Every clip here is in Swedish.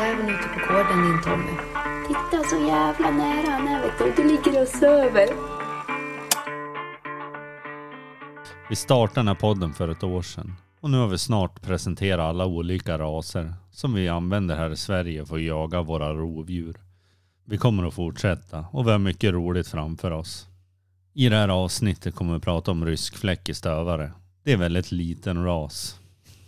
rovjäveln ute på gården din Tommy. Titta så jävla nära han är vet du. Du ligger och söver. Vi startade den här podden för ett år sedan. Och nu har vi snart presenterat alla olika raser som vi använder här i Sverige för att jaga våra rovdjur. Vi kommer att fortsätta och vi har mycket roligt framför oss. I det här avsnittet kommer vi prata om ryskfläckig stövare. Det är en väldigt liten ras.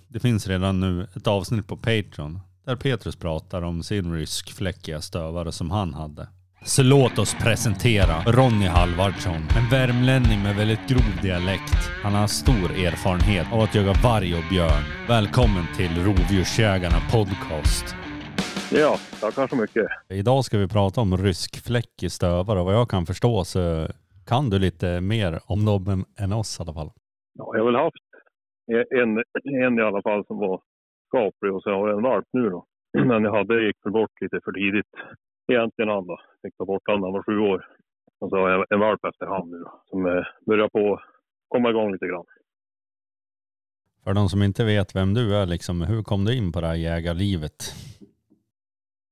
Det finns redan nu ett avsnitt på Patreon där Petrus pratar om sin ryskfläckiga stövare som han hade. Så låt oss presentera Ronny Halvardsson. En värmlänning med väldigt grov dialekt. Han har stor erfarenhet av att jaga varg och björn. Välkommen till Rovdjursjägarna Podcast. Ja, tackar så mycket. Idag ska vi prata om ryskfläckig stövare och vad jag kan förstå så kan du lite mer om dem än- oss i alla fall. Ja, jag har väl haft en, en i alla fall som var och så har jag en valp nu då. Men jag hade gick väl bort lite för tidigt. Egentligen han då. Fick ta bort han när han var sju år. Och så har jag en valp efter han nu då. Som eh, börjar på komma igång lite grann. För de som inte vet vem du är, liksom, hur kom du in på det här jägarlivet?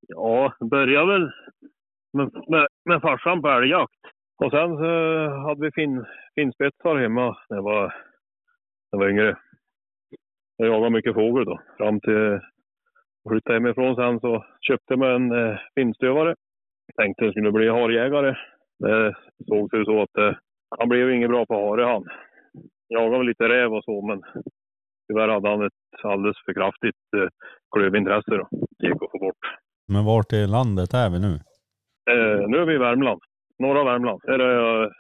Ja, började väl med, med, med farsan på älgjakt. Och sen så hade vi fin, finspetsar hemma när jag var, när jag var yngre. Jag jagade mycket fågel då. Fram till jag flyttade hemifrån sen så köpte jag mig en eh, finstövare. Tänkte jag skulle bli harjägare. Det såg sig så att eh, han blev inget bra på hare han. Jagade väl lite räv och så men tyvärr hade han ett alldeles för kraftigt eh, klövintresse då. Det gick att få bort. Men vart i landet är vi nu? Eh, nu är vi i Värmland. Norra Värmland. Där är jag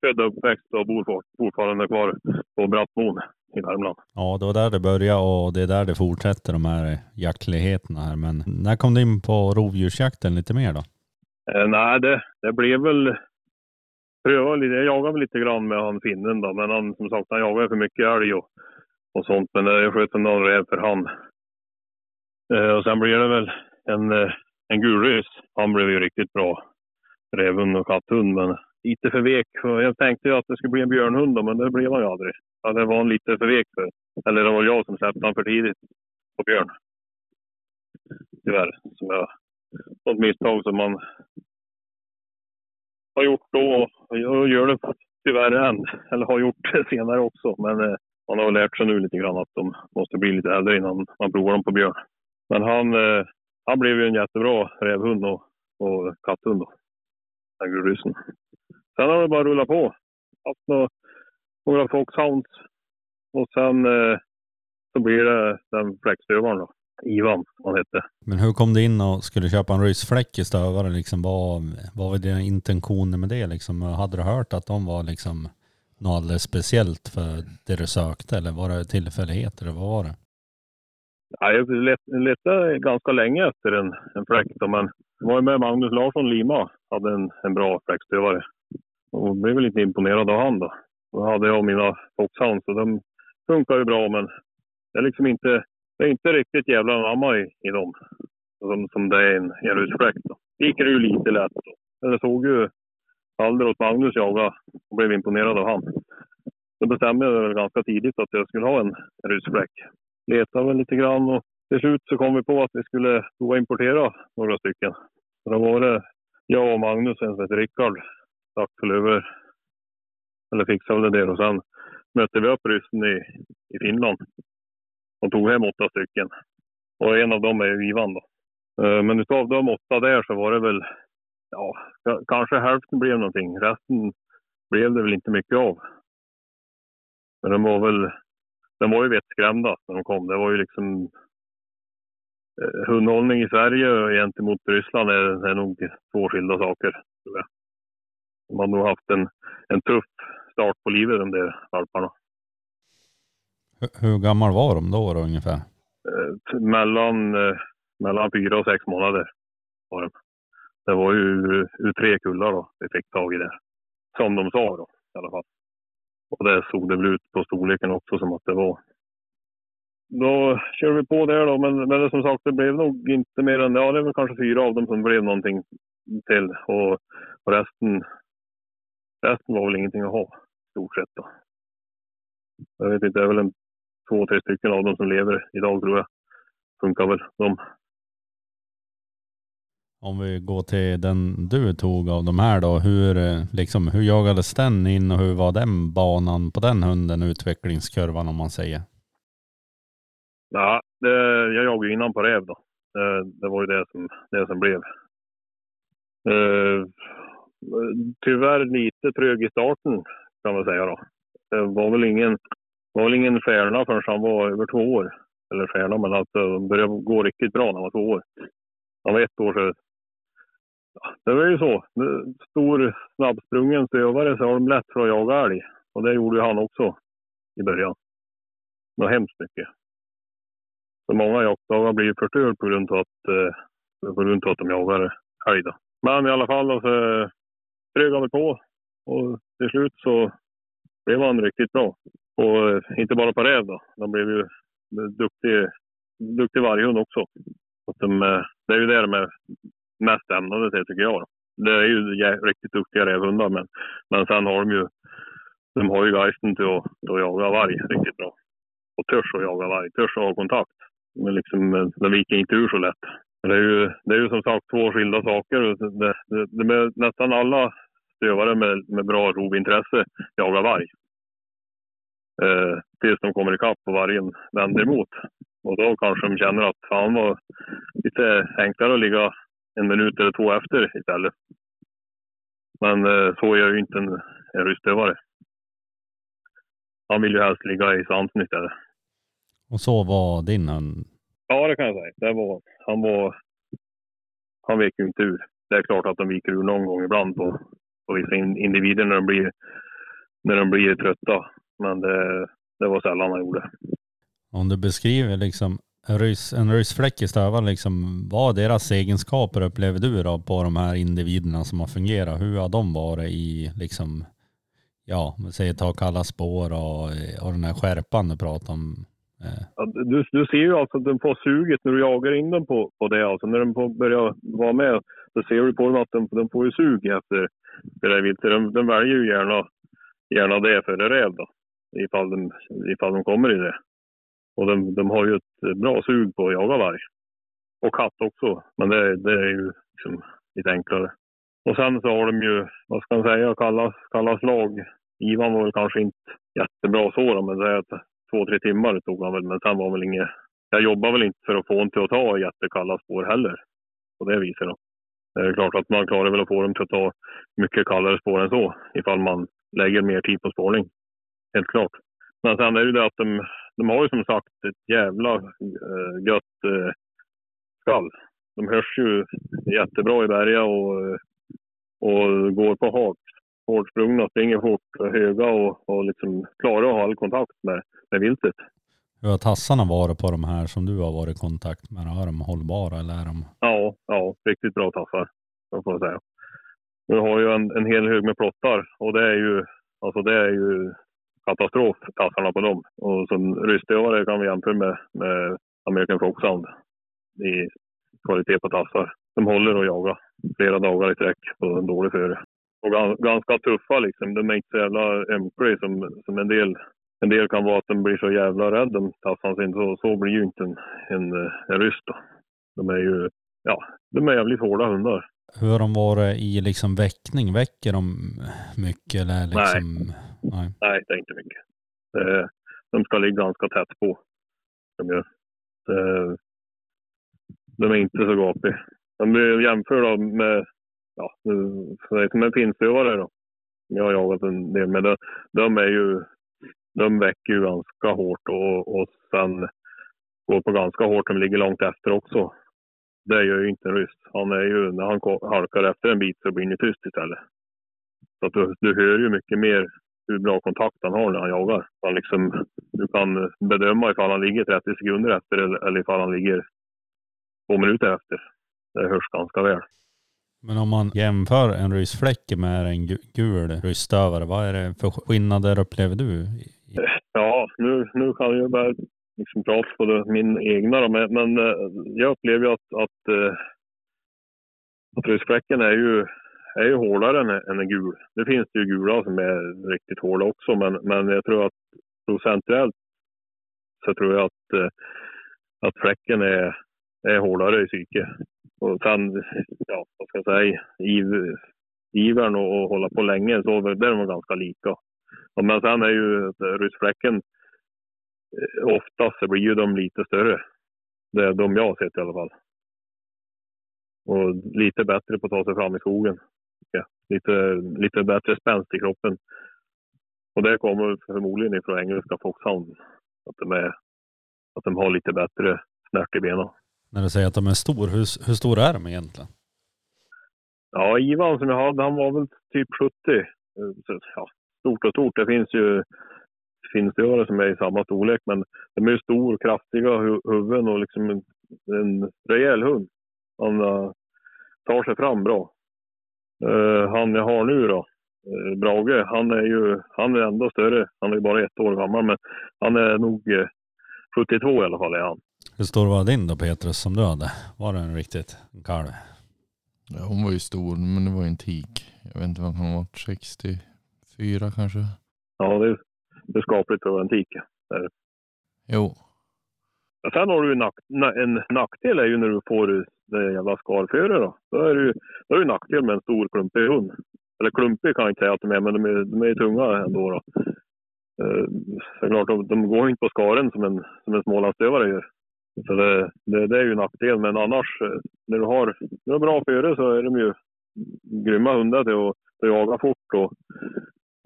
född och uppväxt och bor fort- fortfarande kvar på Brattmon i Värmland. Ja, det var där det började och det är där det fortsätter de här jaktligheterna här. Men när kom du in på rovdjursjakten lite mer då? Eh, nej, det, det blev väl... Lite. Jag jagade väl lite grann med han finnen då, men han som sagt han jagade för mycket älg och, och sånt. Men jag sköt någon räv för han. Eh, och sen blev det väl en, eh, en gulrys. Han blev ju riktigt bra rävhund och katthund, men lite för vek. För Jag tänkte ju att det skulle bli en björnhund då, men det blev han ju aldrig. Ja, det var han lite för vek för. Eller det var jag som släppte honom för tidigt på björn. Tyvärr. Som jag, något misstag som man har gjort då och jag gör det tyvärr än. Eller har gjort det senare också. Men eh, man har väl lärt sig nu lite grann att de måste bli lite äldre innan man provar dem på björn. Men han, eh, han blev ju en jättebra rävhund och, och katthund då. Den gulryssen. Sen har det bara rullat på. Haft några, några foxhounds. Och sen eh, så blir det den fläckstövaren då. Ivan, han hette. Men hur kom du in och skulle köpa en ryssfläckig stövare? Liksom, vad, vad var dina intentioner med det? Liksom? Hade du hört att de var liksom något alldeles speciellt för det du sökte? Eller var det tillfälligheter? Eller vad var det? Ja, jag let- letade ganska länge efter en, en fläkt. Men jag var med Magnus Larsson Lima. Hade en, en bra fläktstövare. Och blev lite imponerad av han då. Då hade jag mina Foxhounds och de funkar ju bra men det är liksom inte, det är inte riktigt jävla anamma i, i dem. Som, som det är i en, en rusfläkt. då. Det gick det ju lite lätt. Då. Men jag såg ju Alder åt Magnus jaga och blev imponerad av han. Då bestämde jag väl ganska tidigt att jag skulle ha en, en rusfläck letade väl lite grann och till slut så kom vi på att vi skulle prova importera några stycken. Så då var det jag och Magnus, en som heter Rickard, stack väl över, eller fixade väl det och sen mötte vi upp ryssen i, i Finland och tog hem åtta stycken. Och en av dem är ju Ivan då. Eh, men utav de åtta där så var det väl, ja, kanske hälften blev någonting. Resten blev det väl inte mycket av. Men de var väl de var ju vettskrämda när de kom. Det var ju liksom... Eh, hundhållning i Sverige gentemot Ryssland är, är nog två skilda saker. Tror jag. De har nog haft en, en tuff start på livet de där valparna. Hur, hur gammal var de då, då ungefär? Eh, mellan, eh, mellan fyra och sex månader var de. Det var ju ur, ur tre kullar då vi fick tag i det. Som de sa då i alla fall. Och det såg det väl ut på storleken också som att det var. Då körde vi på där då, men, men det, som sagt det blev nog inte mer än, ja det var kanske fyra av dem som blev någonting till. Och, och resten, resten var väl ingenting att ha stort sett då. Jag vet inte, det är väl en två, tre stycken av dem som lever idag tror jag. Funkar väl de. Om vi går till den du tog av de här då. Hur, eh, liksom, hur jagades den in och hur var den banan på den hunden, utvecklingskurvan om man säger? Ja, det, jag jagade innan på räv då. Det, det var ju det som, det som blev. Uh, tyvärr lite trög i starten kan man säga då. Det var väl ingen, var väl ingen stjärna förrän han var över två år. Eller stjärna, men alltså började gå riktigt bra när han var två år. Han var ett år så det var ju så. Stor snabbsprungen stövare så har de lätt för att jaga älg. Och det gjorde han också i början. Det var hemskt mycket. Så många jaktdagar blir förstörda på grund av att, eh, på grund av att de jagar älg. Då. Men i alla fall alltså, strög på och till slut så blev han riktigt bra. Och eh, inte bara på räv då. De blev ju duktig, duktig varghund också. De, eh, det är ju det de är mest ämnade till tycker jag. Det är ju riktigt duktiga rävhundar men, men sen har de ju de har ju geisten till att, till att jaga varg riktigt bra. Och törs att jaga varg, törs att ha kontakt. Men liksom, eh, de viker inte ur så lätt. Det är ju, det är ju som sagt två skilda saker. Det, det, det med nästan alla stövare med, med bra rovintresse jagar varg. Eh, tills de kommer ikapp och vargen vänder emot. Och då kanske de känner att fan var lite enklare att ligga en minut eller två efter istället. Men eh, så gör ju inte en, en rystövare. Han vill ju helst ligga i svansen istället. Och så var din hund? Ja, det kan jag säga. Det var, han var... Han vek ju inte ur. Det är klart att de viker ur någon gång ibland på, på vissa individer när de blir, när de blir trötta. Men det, det var sällan han gjorde. Om du beskriver liksom en, rys, en rysfläck i stövar, liksom, vad deras egenskaper upplever du då på de här individerna som har fungerat? Hur har de varit i, liksom, ja, säg ta kalla spår och, och den här skärpan du pratar om? Eh. Du, du ser ju alltså att de får suget när du jagar in dem på, på det. Alltså när de får börja vara med, så ser du på dem att de, de får ju sug efter det där viltet. De, de väljer ju gärna, gärna det före räv då, ifall de, ifall de kommer i det. Och de, de har ju ett bra sug på att jaga varg. Och katt också, men det, det är ju liksom lite enklare. Och sen så har de ju, vad ska man säga, kalla, kallas slag. Ivan var väl kanske inte jättebra så då, men det är två, tre timmar tog han väl. Men sen var väl inget, jag jobbar väl inte för att få honom till att ta jättekalla spår heller. På det viset då. Det är klart att man klarar väl att få dem till att ta mycket kallare spår än så ifall man lägger mer tid på spårning. Helt klart. Men sen är det ju det att de, de har ju som sagt ett jävla äh, gött äh, skall. De hörs ju jättebra i berga och, och går på hak. Hårdsprungna, springer fort, höga och, och liksom klarar att ha all kontakt med, med viltet. Hur har tassarna varit på de här som du har varit i kontakt med? Är de hållbara eller är de? Ja, ja riktigt bra tassar. får jag säga. Vi har ju en, en hel hög med plottar och det är ju, alltså det är ju katastrof, tassarna på dem. Och som ryssdövare kan vi jämföra med, med American Foxhound i kvalitet på tassar. De håller att jaga flera dagar i sträck på en dålig före. Och ganska tuffa liksom. De är inte så jävla ömkliga som, som en del. En del kan vara att de blir så jävla rädda om tassan sin. Så, så blir ju inte en, en, en ryss då. De är ju, ja, de är jävligt hårda hundar. Hur har de varit i liksom väckning? Väcker de mycket eller liksom? Nej. Nej, Nej det är inte mycket. De ska ligga ganska tätt på. De, gör. de är inte så gapiga. Om vi jämför då med, ja, som en finstövare då. Jag har jagat en del med. De, de är ju, de väcker ju ganska hårt och, och sen går på ganska hårt. De ligger långt efter också. Det gör ju inte en ryss. Han är ju, när han halkar efter en bit så blir det tyst istället. Så att du, du hör ju mycket mer hur bra kontakt han har när han jagar. Han liksom, du kan bedöma ifall han ligger 30 sekunder efter eller, eller ifall han ligger två minuter efter. Det hörs ganska väl. Men om man jämför en ryssfläck med en gul ryssstövare, vad är det för skillnader upplever du? Ja, nu, nu kan jag bara liksom prata på min egna då, men, men eh, jag upplever ju att, att, eh, att ryskfläcken är ju är ju hårdare än, än en gul. Det finns ju gula som är riktigt hårda också, men, men jag tror att procentuellt så tror jag att, eh, att fläcken är, är hårdare i psyke. och sen, ja, vad ska jag säga, iv, ivern och, och hålla på länge, så där är de ganska lika. Men sen är ju ryssfläcken, eh, oftast så blir ju de lite större. Det är de jag har sett i alla fall. Och lite bättre på att ta sig fram i skogen. Ja, lite, lite bättre spänst i kroppen. Och det kommer förmodligen ifrån engelska Foxhound. Att de, är, att de har lite bättre snärt i benen. När du säger att de är stor, hur, hur stor är de egentligen? Ja, Ivan som jag hade, han var väl typ 70. Så, ja, stort och stort. Det finns ju finstövare som är i samma storlek, men de är ju stor, kraftiga hu huvuden och liksom en, en rejäl hund. Han uh, tar sig fram bra. Uh, han jag har nu då, uh, Brage, han är ju han är ändå större. Han är ju bara ett år gammal, men han är nog 72 i alla fall är han. Hur stor var din då Petrus som du hade? Var den riktigt en kalv? Ja, hon var ju stor, men det var ju en tik. Jag vet inte vad hon var, 64 kanske? Ja, det, det är skapligt för en tik. Jo. Sen har du en, nack, en nackdel är ju när du får det jävla skarföre då. Då är det ju då är det nackdel med en stor klumpig hund. Eller klumpig kan jag inte säga att de är, men de är, de är tunga ändå då. Så klart, de, de går inte på skaren som en, som en smålandsstövare gör. Så det, det, det, är ju en nackdel. Men annars, eh, när du har, när du har bra före så är de ju grymma hundar till att, till att jaga fort och,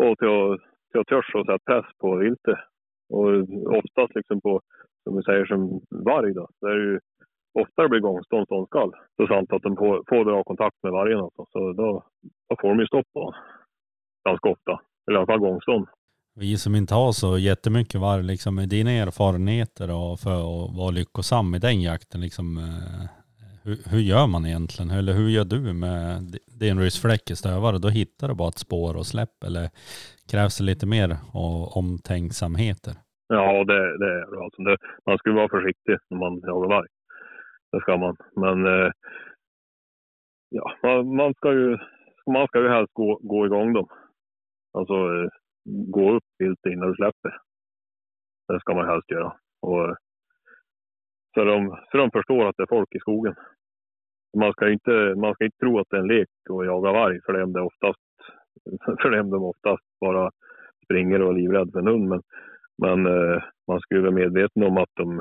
och till att, till att törs och sätta press på viltet. Och oftast liksom på, som vi säger som varg då, det är ju oftare blir gångstånd ståndskall. Så sant att de får, får bra kontakt med vargen alltså. Så då, då får de ju stopp på ganska ofta. Eller i alla fall gångstånd. Vi som inte har så jättemycket varg, liksom, med dina erfarenheter och för att vara lyckosam i den jakten, liksom, eh, hur, hur, gör man egentligen? Eller hur gör du med din ryssfläck i stövare? Då hittar du bara ett spår och släpp eller krävs det lite mer och omtänksamheter? Ja, det, det är det. Alltså det. Man ska vara försiktig när man jagar varg. Det ska man. Men eh, ja, man, man, ska ju, man ska ju helst gå, gå igång dem. Alltså eh, gå upp vilt innan du släpper. Det ska man helst göra. Och, eh, så, de, så de förstår att det är folk i skogen. Man ska inte, man ska inte tro att det är en lek att jaga varg för dem det oftast, för dem de oftast bara springer och är livrädd för en hund. Men, men eh, man ska ju vara medveten om att de,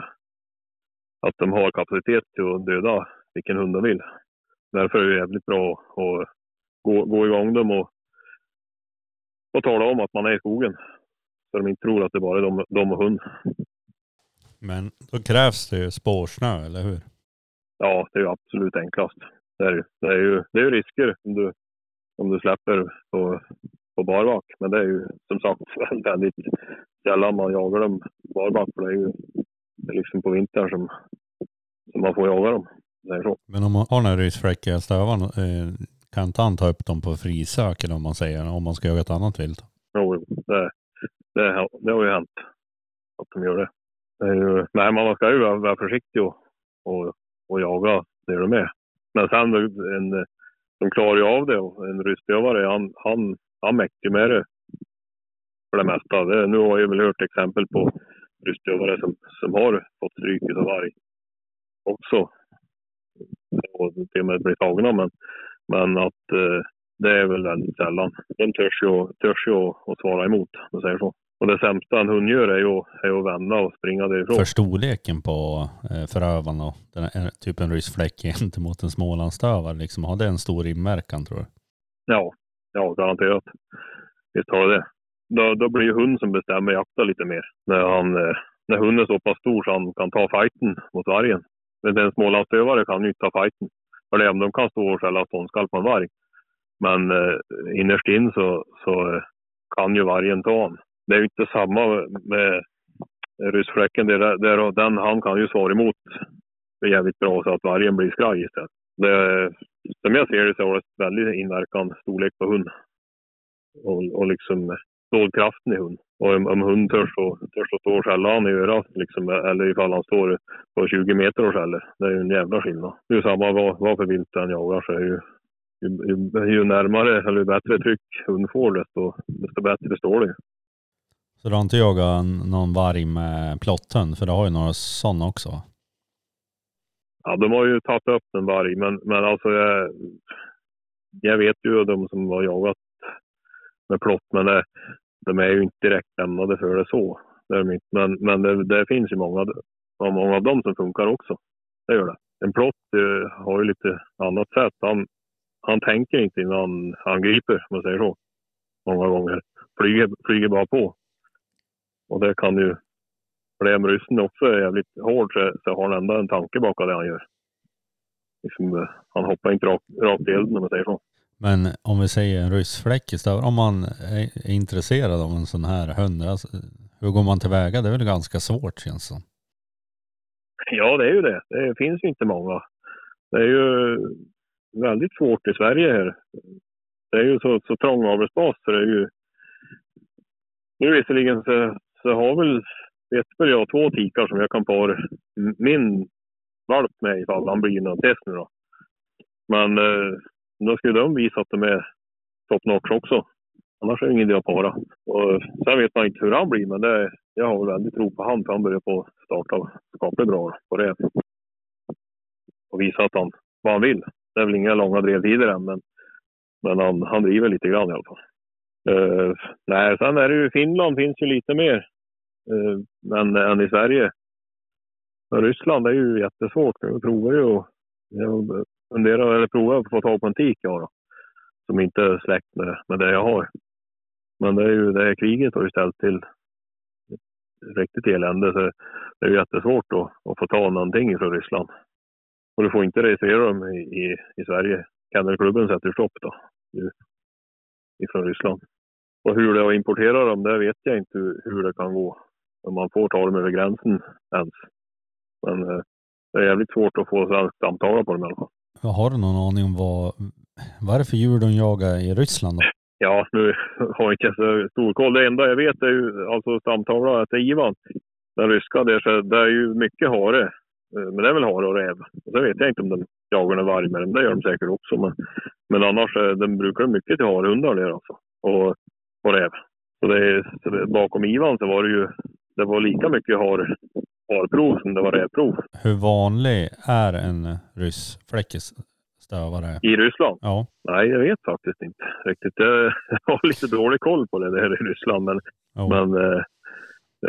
att de har kapacitet till att döda vilken hund de vill. Därför är det jävligt bra att gå, gå igång dem och och tala om att man är i skogen. Så de inte tror att det bara är de, de och hund. Men då krävs det ju spårsnö, eller hur? Ja, det är ju absolut enklast. Det är, det är, ju, det är ju risker om du, om du släpper på, på barback. Men det är ju som sagt väldigt sällan man jagar dem barback. För det är ju det är liksom på vintern som, som man får jaga dem. Det är så. Men om man har den här ryssfläckiga stövaren, eh, kan inte han ta upp dem på frisök eller om man säger, om man ska jaga ett annat vilt? Jo, det, det, det har ju hänt att de gör det ju, nej, man ska ju vara, försiktig och, och, och jaga det de är. Men sen en, de klarar ju av det och en rystövare, han, han, han mäktar med det för det mesta. Det, nu har jag väl hört exempel på rystövare som, som har fått stryk av varg också. Och till och med blivit tagna. Men men att eh, det är väl väldigt sällan. De törs ju, törs ju att svara emot, om man säger så. Och det sämsta en hund gör är ju, är att vända och springa därifrån. För storleken på eh, förövaren och den här, typ en ryssfläck gentemot en smålandsstövare, liksom, har det en stor inverkan tror du? Ja, ja garanterat. Visst har det då, då blir ju hund som bestämmer jakta lite mer. När, han, eh, när hunden är så pass stor så han kan ta fighten mot vargen. Men en smålandsstövare kan ju inte ta fighten. För det, de kan stå och skälla ståndskall på en varg. Men eh, innerst in så, så eh, kan ju vargen ta honom. Det är ju inte samma med ryssfläcken. Det där, där, den, han kan ju svara emot jävligt bra så att vargen blir skraj istället. Det, som jag ser det så har det väldigt inverkan storlek på hund. Och, och liksom stålkraften i hund. Och om, om hund törs, och, törs att stå och skälla han i örat, liksom, eller ifall han står på 20 meter och skäller. Det är ju en jävla skillnad. Det är ju samma vad, vad för vilt den jagar så är ju, ju, ju, ju närmare eller ju bättre tryck hund får desto, desto bättre står det så du har inte jagat någon varg med plotthund? För du har ju några sådana också Ja, de har ju tagit upp en varg, men, men alltså jag, jag vet ju de som har jagat med plott, men det, de är ju inte direkt lämnade för det så. Det är de inte. Men, men det, det finns ju många, många av dem som funkar också. Det gör det. En plott eh, har ju lite annat sätt. Han, han tänker inte innan han griper, om man säger så. Många gånger. Flyger, flyger bara på. Och det kan ju... För det med ryssen också är jävligt hård så, så har han ändå en tanke bakom det han gör. Liksom, han hoppar inte rakt, rakt i elden om man säger så. Men om vi säger en ryssfläckis, då, om man är är intresserad av en sån här hund, alltså, hur går man tillväga? Det är väl ganska svårt känns det som. Ja, det är ju det. Det finns ju inte många. Det är ju väldigt svårt i Sverige här. Det är ju så, så trång avelsbas så det är ju... Nu visserligen så, så jag har väl, vet väl jag, två tikar som jag kan para min valp med ifall han blir någon test nu då. Men eh, då skulle de visa att de är top notch också. Annars är det ingen idé att para. Och sen vet man inte hur han blir, men det, jag har väl väldigt tro på han för han börjar på att starta skapligt bra på det. Och visa att han, vad han vill. Det är väl inga långa drevtider än, men, men han, han driver lite grann i alla fall. Uh, nej, sen är det ju Finland finns ju lite mer uh, än, än i Sverige. Men Ryssland är ju jättesvårt. Jag provar ju och jag funderar, eller provar att få tag på en tik jag då. Som inte är släkt med, med det jag har. Men det är ju det här kriget har ju ställt till riktigt elände. Så det är ju jättesvårt att, att få ta någonting från Ryssland. Och du får inte registrera dem i, i, i Sverige. Kennelklubben sätter stopp då. ju, Ifrån Ryssland. Och hur det är att importera dem, det vet jag inte hur, det kan gå. Om man får ta dem över gränsen ens. Men eh, det är jävligt svårt att få svenskt samtal på dem i alla fall. Har du någon aning om vad, vad är det för djur de jagar i Ryssland då? Ja, nu har jag inte så stor koll. Det enda jag vet är ju alltså samtalet att Ivan, den ryska, där, så det är ju mycket hare. Eh, Men det är väl hare och räv. Och så vet jag inte om de jagar någon varg med dem. Det gör de säkert också. Men, men annars eh, de brukar de mycket till harehundar där alltså. Och, och räv. Så, det, så det, bakom Ivan så var det ju det var lika mycket har, harprov som det var rävprov Hur vanlig är en ryssfläckis stövare? i Ryssland. Ja, Nej, jag vet faktiskt inte riktigt. Jag har lite dålig koll på det där i Ryssland. Men, jo. men eh,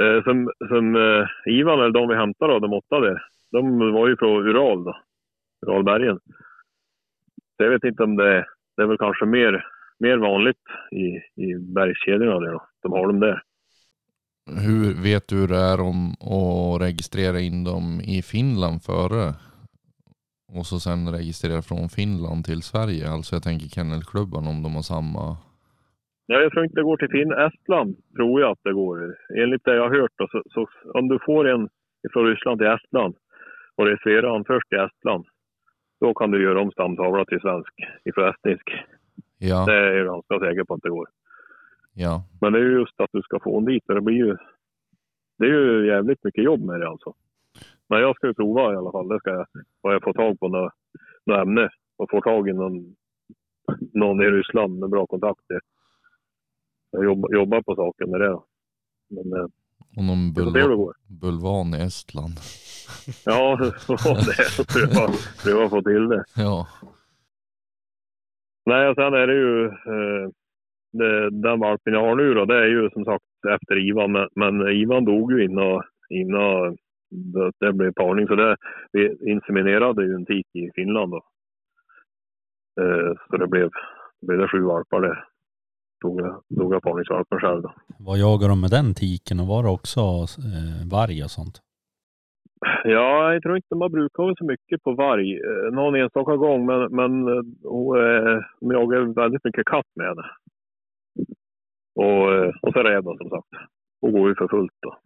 eh, som, som eh, Ivan, eller de vi hämtade, då, de åtta där, de var ju från Ural då. Uralbergen. Så jag vet inte om det, det är väl kanske mer, mer vanligt i, i bergskedjorna där då. De har dem där. Hur vet du hur det är om att registrera in dem i Finland före? Och så sen registrera från Finland till Sverige. Alltså jag tänker kennelklubban om de har samma. Ja, jag tror inte det går till Finn. Estland tror jag att det går. Enligt det jag har hört då, så, så om du får en från Ryssland till Estland och registrerar han först i Estland, då kan du göra om stamtavla till svensk ifrån estnisk. Ja, Det är jag ganska säker på att det går. ja. Men det är ju just att du ska få en dit. Det blir ju, det är ju jävligt mycket jobb med det alltså. Men jag ska ju prova i alla fall. Det ska jag. Och jag får tag på något, något ämne och får tag i någon, någon i Ryssland med bra kontakter. Jag jobbar, jobbar på saken med det. Men eh, Och någon det bulva, bulvan i Estland. Ja, det är pröva, pröva få till det. Ja, Nej, och sen är det ju eh, det, den valpen jag har nu då, det är ju som sagt efter Ivan. Men, men Ivan dog ju innan, innan det, det blev parning. Så det, vi inseminerade ju en tik i Finland då. Eh, så det blev, det blev det sju valpar det. Tog jag, tog jag parningsvalpen själv då. Vad jagade de med den tiken och var det också eh, varg och sånt? Ja, jag tror inte man brukar ha så mycket på varg. Eh, någon enstaka gång, men, men eh, hon, eh, jagar väldigt mycket katt med henne. Och, och så räv då, som sagt. Hon går ju för fullt då.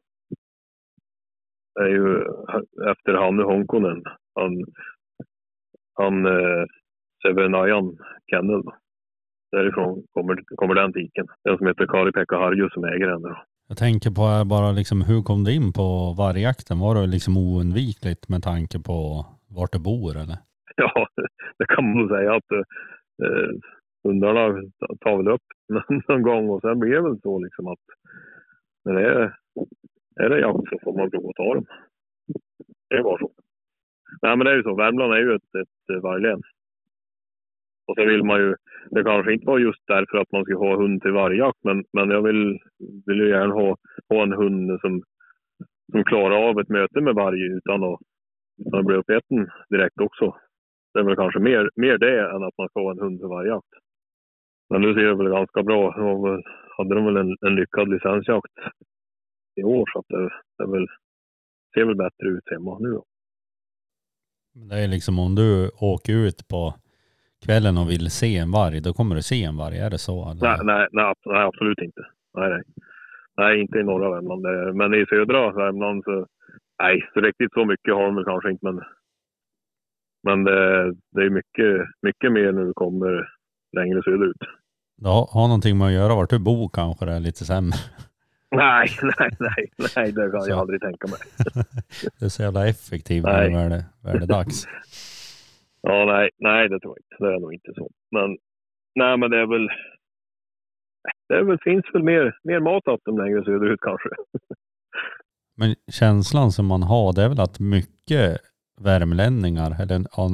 Det är ju efter Hannu Honkonen. Han, han eh, Sevenajan Kennel. då. Därifrån kommer, kommer den tiken. Den som heter Kari-Pekka Harju som äger henne. Jag tänker på eh, bara liksom, hur kom du in på vargjakten? Var det liksom oundvikligt med tanke på vart du bor eller? Ja, det kan man säga att eh, eh hundarna tar väl upp någon gång och sen blir det väl så liksom att när det är, är det jakt så får man prova att ta dem. Det är bara så. Nej, men det är ju så. Värmland är ju ett, ett eh, varglän. Och så vill man ju, det kanske inte var just därför att man ska ha hund till vargjakt, men, men jag vill, vill ju gärna ha, ha en hund som, som klarar av ett möte med varg utan att, utan att bli uppäten direkt också. Det är väl kanske mer, mer det än att man ska ha en hund till vargjakt. Men nu ser det väl ganska bra. nu hade de väl en, en lyckad licensjakt i år så att det, det väl, ser väl bättre ut hemma nu då. Det är liksom om du åker ut på kvällen och vill se en varg, då kommer du se en varg. Är det så? Eller? Nej, nej, nej, nej, absolut inte. Nej, nej. nej, inte i norra Värmland. Men i södra Värmland så, nej, så riktigt så mycket har de väl kanske inte. Men, men det, det är mycket, mycket mer när du kommer längre söderut. Det har någonting med att göra vart du bor kanske, det är lite sämre. Nej, nej, nej, nej, det kan så. jag aldrig tänka mig. det är så jävla effektivt när det väl är dags. ja, nej, nej, det tror jag inte. Det är nog inte så. Men, nej, men det är väl, det är väl, finns väl mer, mer mat åt dem längre söderut kanske. men känslan som man har, det är väl att mycket värmlänningar, eller ja,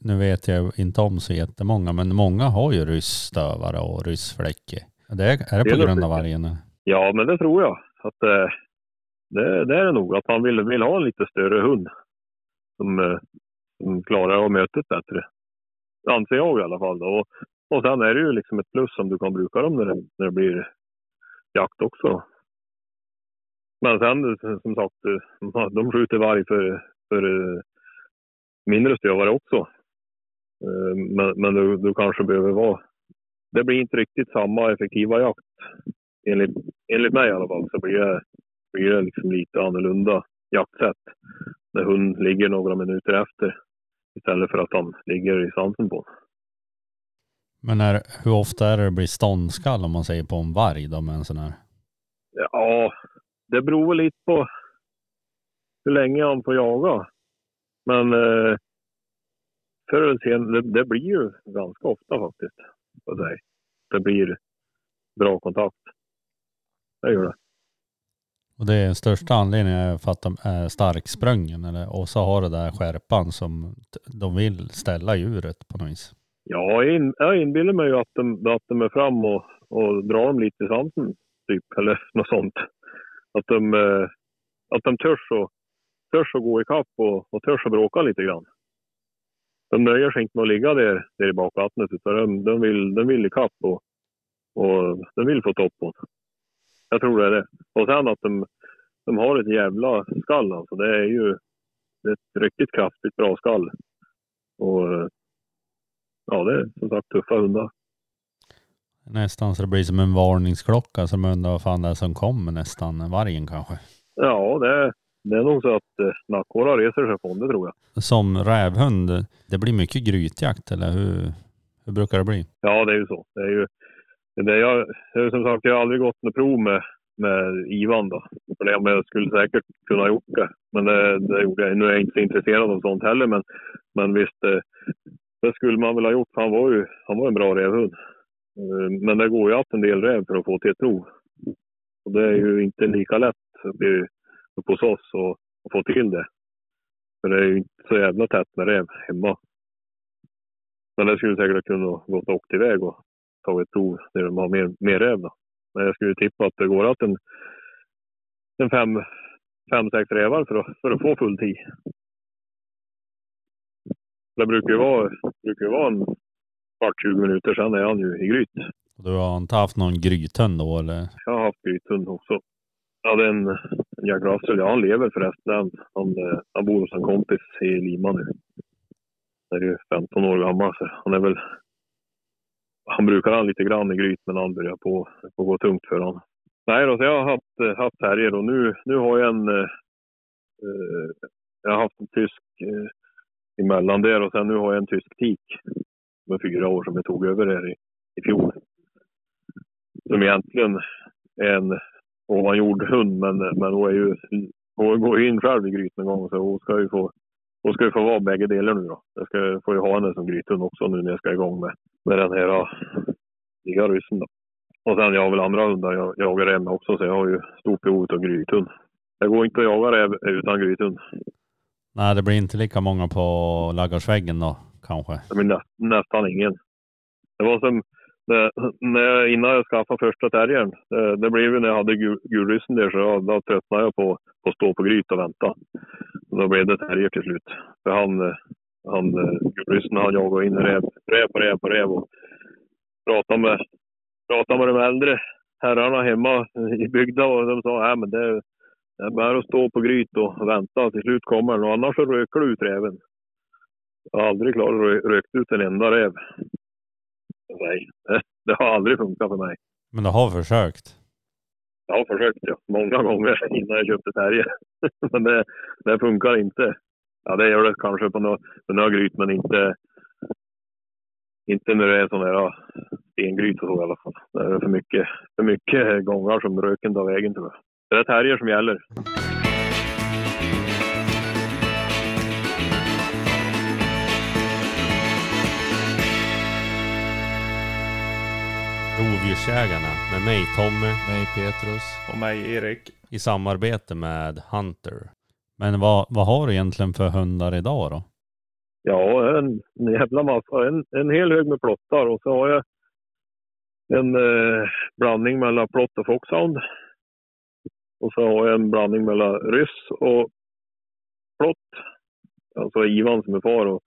nu vet jag inte om så jättemånga, men många har ju ryssstövare och ryssfläcke. Det är, är det på grund av vargen? Ja, men det tror jag. Att, eh, det, det är det nog. Att man vill, vill ha en lite större hund som, eh, som klarar av mötet bättre. Anser jag i alla fall. Och, och sen är det ju liksom ett plus om du kan bruka dem när det, när det blir jakt också. Men sen som sagt, de skjuter varg för, för eh, mindre stövare också. Eh, men, men du, du kanske behöver vara... Det blir inte riktigt samma effektiva jakt enligt, enligt mig i alla fall så blir det, blir det liksom lite annorlunda jaktsätt. När hund ligger några minuter efter istället för att han ligger i svansen på Men är, hur ofta är det det blir ståndskall om man säger på en varg då med en sån här? Ja, det beror lite på hur länge han får jaga. Men eh, förr eller senare, det, det, blir ju ganska ofta faktiskt. Det blir bra kontakt det gör det. Och det är den största anledningen för att de är starksprungen eller, och så har det där skärpan som de vill ställa djuret på något vis. Ja, jag, in, jag inbillar mig ju att de, att de är fram och, och drar dem lite i svansen, typ, eller något sånt. Att de, eh, att de törs, och, törs att gå ikapp och, och törs att bråka lite grann. De nöjer sig inte med att ligga där, där i bakvattnet, utan de, de, vill, de vill ikapp och, och de vill få topp på jag tror det är det. Och sen att de, de har ett jävla skall alltså. Det är ju det är ett riktigt kraftigt bra skall. Och ja, det är som sagt tuffa hundar. Nästan så det blir som en varningsklocka som undrar vad fan det är som kommer nästan. Vargen kanske? Ja, det är, det är nog så att eh, nackhårar reser sig från det tror jag. Som rävhund, det blir mycket grytjakt eller hur, hur brukar det bli? Ja, det är ju så. Det är ju det jag, som sagt, jag har aldrig gått något prov med, med Ivan då. Men jag skulle säkert kunna ha gjort det. Men det, det gjorde jag. Nu är jag inte så intresserad av sånt heller. Men, men visst, eh, det, skulle man väl ha gjort. Han var ju han var en bra rävhund. Eh, men det går ju att en del räv för att få till ett prov. Och det är ju inte lika lätt uppe, uppe hos oss att, att få till det. För det är ju inte så jävla tätt med räv hemma. Men det skulle säkert kunna gått och åkt iväg och tagit prov där de har mer, mer räv. Då. Men jag skulle tippa att det går att en, en fem, fem, sex rävar för att, för att få full tid. Det brukar ju vara, brukar ju vara en kvart, 20 minuter, sen är han ju i gryt. Du har inte haft någon grythund då eller? Jag har haft grythund också. Jag hade en, en Jack Russell, ja han lever förresten. Han, han, han bor hos en kompis i Lima nu. Han är ju 15 år gammal så han är väl han brukar ha lite grann i gryt, men han börjar på på gå tungt för honom. Nej då, så jag har haft, eh, haft terrier och nu, nu har jag en... Eh, eh, jag har haft en tysk eh, emellan där och sen nu har jag en tysk tik med fyra år som jag tog över här i, i fjol. Som egentligen är en ovanjord hund, men, men hon är ju hon går in själv i gryt någon gång så hon ska ju få hon ska ju få vara bägge delar nu då. Jag ska, får ju ha henne som grythund också nu när jag ska igång med, med den här nya ryssen då. Och sen jag har väl andra hundar jag jagar med också så jag har ju stort behov av grythund. Det går inte att jaga räv utan grythund. Nej, det blir inte lika många på ladugårdsväggen då kanske. Det blir nä, nästan ingen. Det var som det, när jag, innan jag skaffade första terriern. Det, det blev ju när jag hade gul, gulryssen där så jag, då tröttnade jag på, att stå på gryt och vänta. Då blev det terrier till slut. För han, han gulryssen han jagade in räv, räv på räv på räv och pratade med, pratade med de äldre herrarna hemma i bygden och de sa att det, det är bara att stå på gryt och vänta. Till slut kommer den och annars så röker du ut räven. Jag har aldrig klarat att rökt ut en enda räv. Nej, det, har aldrig funkat för mig. Men du har försökt. Jag har försökt ja, många gånger innan jag köpte terrier. men det, det funkar inte. Ja, det gör det kanske på några, på några gryt, men inte, inte när det är sådana här stengryt och så i alla fall. Det är för mycket, för mycket gångar som röken tar vägen tror jag. Det är terrier som gäller. Rovdjursjägarna med mig Tommy Mig Petrus. Och mig Erik. i samarbete med Hunter. Men vad, vad har du egentligen för hundar idag då? Ja, en, en jävla massa. En, en hel hög med plottar och så har jag en eh, blandning mellan plott och foxhound. Och så har jag en blandning mellan ryss och plott. Alltså Ivan som är far och,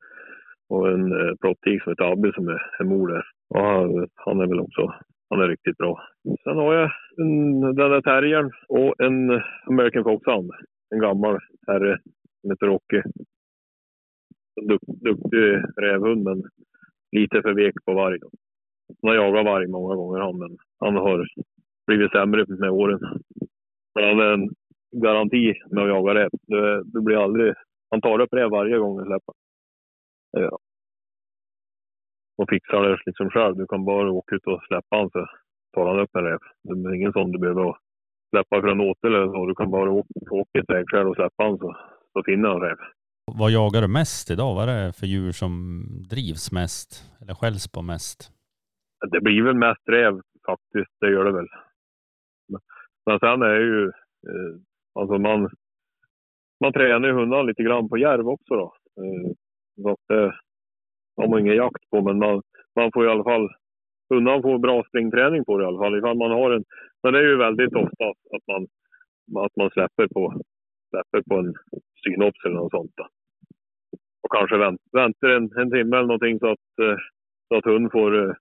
och en eh, plottik som heter Abbe som är, är mor där. Och han, han är väl också, han är riktigt bra. Sen har jag en, den där terriern och en American Foxhound. En gammal herre som heter Rocky duk, duktig rävhund men lite för vek på varg. Då. Han har jagat varg många gånger han, men han har blivit sämre med åren. Men han är en garanti med att jaga räv. Du, du blir aldrig... Han tar upp räv varje gång han släpper. Det gör han. Och fixar det liksom själv. Du kan bara åka ut och släppa han så tar han upp en räv. Det är ingen sån du behöver släppa från åtel eller så. Du kan bara åka, åka ett väg själv och släppa han så, så finner han räv. Vad jagar du mest idag? Vad är det för djur som drivs mest? Eller skälls på mest? Det blir väl mest räv faktiskt, det gör det väl. Men- sen är ju, eh, alltså man, man tränar ju hundarna lite grann på järv också då. Eh, så det har man ingen jakt på, men man, man får i alla fall, hundarna får bra springträning på det i alla fall. Ifall man har en, men det är ju väldigt ofta att man, att man släpper på, släpper på en synops eller något sånt. Då. Och kanske vänt, väntar en, en timme eller någonting så att, eh, så att hunden får eh,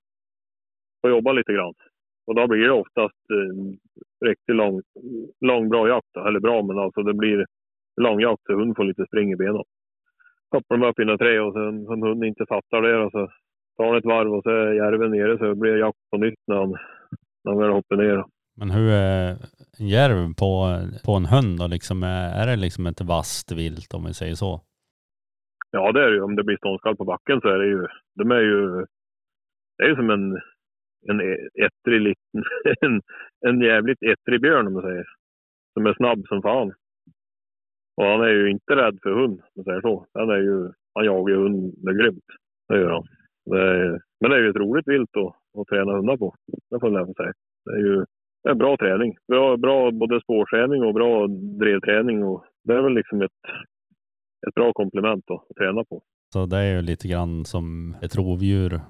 får jobba lite grann. Och då blir det oftast eh, riktigt lång, lång bra jakt. Då. Eller bra, men alltså det blir lång jakt så hunden får lite spring i benen. Hoppar de upp i några trä och sen om hunden inte fattar det och så tar han ett varv och så är järven nere så blir det jakt på nytt när han, när han väl hoppar ner. Men hur är en järv på, på en hund då? Liksom, är är det liksom ett vasst vilt om vi säger så? Ja, det är det ju. Om det blir ståndskall på backen så är det ju... De är ju... Det är ju som en, en e- ettrig liten... En, en jävligt ettrig björn om man säger. Som är snabb som fan. Och han är ju inte rädd för hund, om man säger så. Han är ju... Han jagar ju hund med grymt. Det gör han. Det är, men det är ju ett roligt vilt att, att träna hundar på. Det får jag lära säga. Det är ju det är bra träning. Bra, bra både spårträning och bra drevträning. Och det är väl liksom ett, ett bra komplement då, att träna på. Så det är ju lite grann som ett rovdjur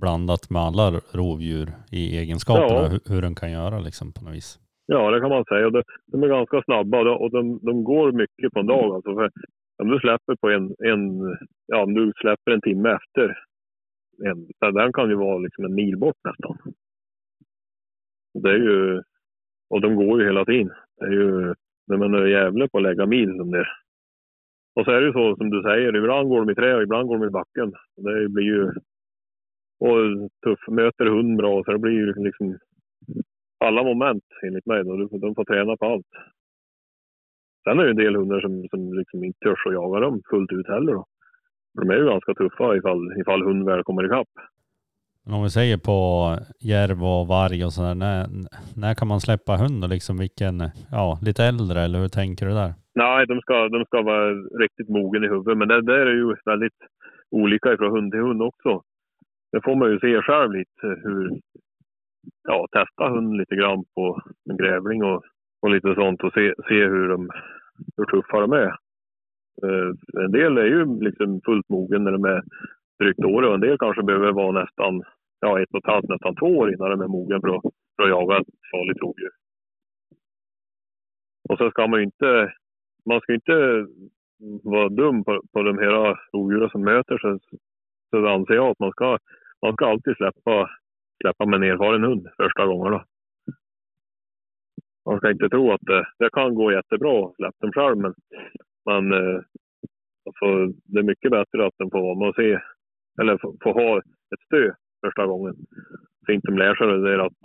blandat med alla rovdjur i egenskaperna. Ja. Hur, hur den kan göra liksom på något vis. Ja, det kan man säga. Och de, de är ganska snabba och de, och de, de går mycket på en dag. Alltså för om du släpper på en, en, ja, om du släpper en timme efter, en, den kan ju vara liksom en mil bort nästan. Det är ju, och de går ju hela tiden. Det är ju, de är jävla på att lägga mil de där. Och så är det ju så som du säger, ibland går de i trä och ibland går de i backen. Det blir ju, och tuff, möter hund bra så det blir ju liksom alla moment enligt mig. Då. De, får träna på allt. Sen är det en del hundar som, som liksom inte törs att jaga dem fullt ut heller. Då. De är ju ganska tuffa ifall, ifall hund väl kommer ikapp. Men om vi säger på järv och varg och sådär, när, när kan man släppa hund och liksom vilken, ja lite äldre eller hur tänker du där? Nej, de ska, de ska vara riktigt mogen i huvudet. Men det där är ju väldigt olika ifrån hund till hund också. Det får man ju se själv lite hur, ja, testa hund lite grann på en grävling och, och lite sånt och se, se hur, de, hur tuffa de är. Eh, en del är ju liksom fullt mogen när de är drygt år och en del kanske behöver vara nästan ja, ett och ett halvt, nästan två år innan de är mogen för att, för att jaga ett farligt rovdjur. Och så ska man ju inte, man ska inte vara dum på, på de här rovdjuren som möter sig. Så anser jag att man ska, man ska alltid släppa, släppa med en erfaren hund första gångerna. Man ska inte tro att det, det kan gå jättebra att släppa dem själv, men, men eh, alltså, det är mycket bättre att den får vara med och se, eller få, få ha ett stö första gången. Så inte de lär sig det där att,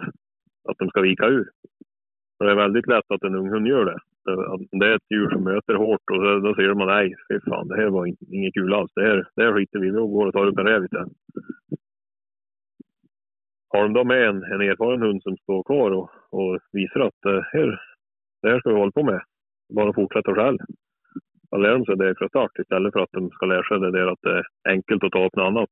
att de ska vika ur. Och det är väldigt lätt att en ung hund gör det. Det är ett djur som möter hårt och då, ser man nej, fy fan, det här var inget kul alls. Det här, det här skiter vi i. Vi går och tar upp en räv istället. Har de då med en, en erfaren hund som står kvar och, och visar att det här, det här ska vi hålla på med. Bara fortsätta själv. Då lär de sig det från start istället för att de ska lära sig det där att det är enkelt att ta upp något annat.